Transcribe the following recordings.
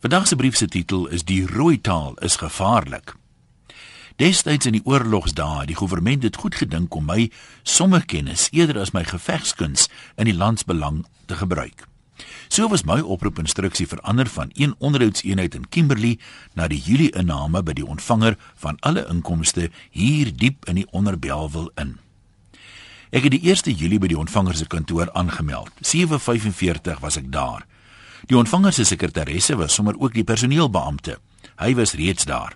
Vandag se brief se titel is Die rooi taal is gevaarlik. Destyds in die oorlogsdae, die regering het goed gedink om my sommerkennis eerder as my gevegskuns in die landsbelang te gebruik. So was my oproepinstruksie verander van een onderhoudseenheid in Kimberley na die Julie inname by die ontvanger van alle inkomste hier diep in die onderbelwel in. Ek het die 1 Julie by die ontvanger se kantoor aangemeld. 7:45 was ek daar. Die ontvanger se sekretaresse was sommer ook die personeelbeampte. Hy was reeds daar.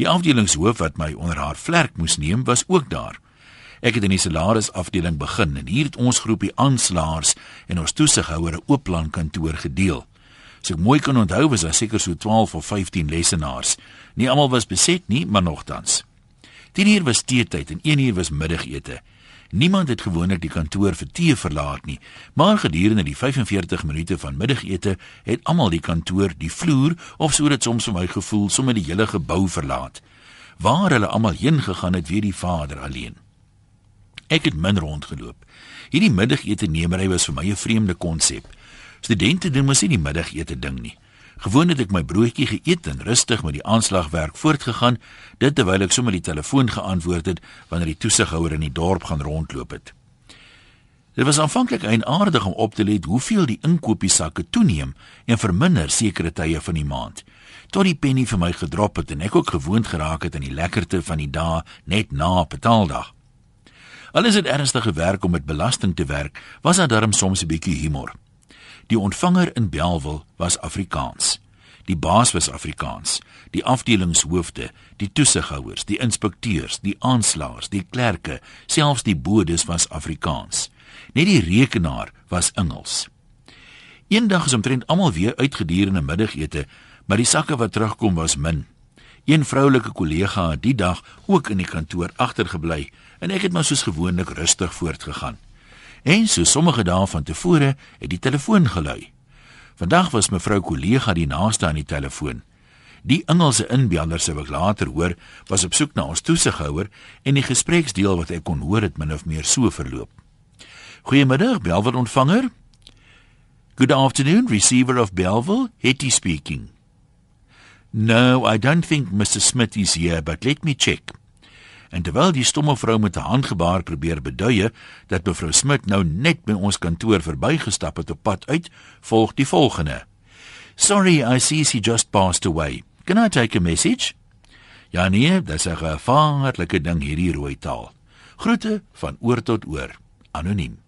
Die afdelingshoof wat my onder haar vlerk moes neem, was ook daar. Ek het in die salarisafdeling begin en hier het ons groepie aanslaers en ons toesighouer 'n oop plan kantoor gedeel. As ek mooi kan onthou, was daar seker so 12 of 15 lesenaars. Nie almal was beset nie, maar nogtans. 10 uur was teetyd en 1 uur was middagete. Niemand het gewoonlik die kantoor vir tee verlaat nie, maar gedurende die 45 minute van middagete het almal die kantoor, die vloer of so dit soms vir my gevoel, sommer die hele gebou verlaat. Waar hulle almal heen gegaan het, weet die Vader alleen. Ek het min rondgeloop. Hierdie middagete nemery was vir my 'n vreemde konsep. Studente doen mos nie die middagete ding nie. Gewoon het ek my broodjie geëet en rustig met die aanslagwerk voortgegaan, dit terwyl ek sommer die telefoon geantwoord het wanneer die toesighouer in die dorp gaan rondloop het. Dit was aanvanklik eienaardig om op te let hoeveel die inkopiesakke toeneem en verminder sekere tye van die maand. Tot die penny vir my gedrop het en ek ook gewoond geraak het aan die lekkerte van die dae net na betaaldag. Al is dit ernstige werk om met belasting te werk, was daar darm soms 'n bietjie humor. Die ontvanger in Belwel was Afrikaans. Die baas was Afrikaans. Die afdelingshoofde, die toesighouers, die inspekteurs, die aanslaers, die klerke, selfs die bodes was Afrikaans. Net die rekenaar was Engels. Eendag is omtrent almal weer uitgedurende middagete, maar die sakke wat terugkom was min. Een vroulike kollega het die dag ook in die kantoor agtergebly en ek het maar soos gewoonlik rustig voortgegaan. En so sommige dae van tevore het die telefoon gelui. Vandag was mevrou kollega die naaste aan die telefoon. Die Engelse inbeller se wat later hoor, was op soek na ons toesighouer en die gespreksdeel wat ek kon hoor het min of meer so verloop. Goeiemiddag, Belwel ontvanger. Good afternoon, receiver of Belwel, Hetty speaking. No, I don't think Mr. Smith is here, but let me check en terwyl die stomme vrou met 'n handgebaar probeer beduie dat mevrou Smit nou net by ons kantoor verbygestap het op pad uit, volg die volgende: Sorry, I see she just passed away. Can I take a message? Ja nee, dis 'n gevaarlike ding hierdie rooi taal. Groete van oor tot oor. Anoniem.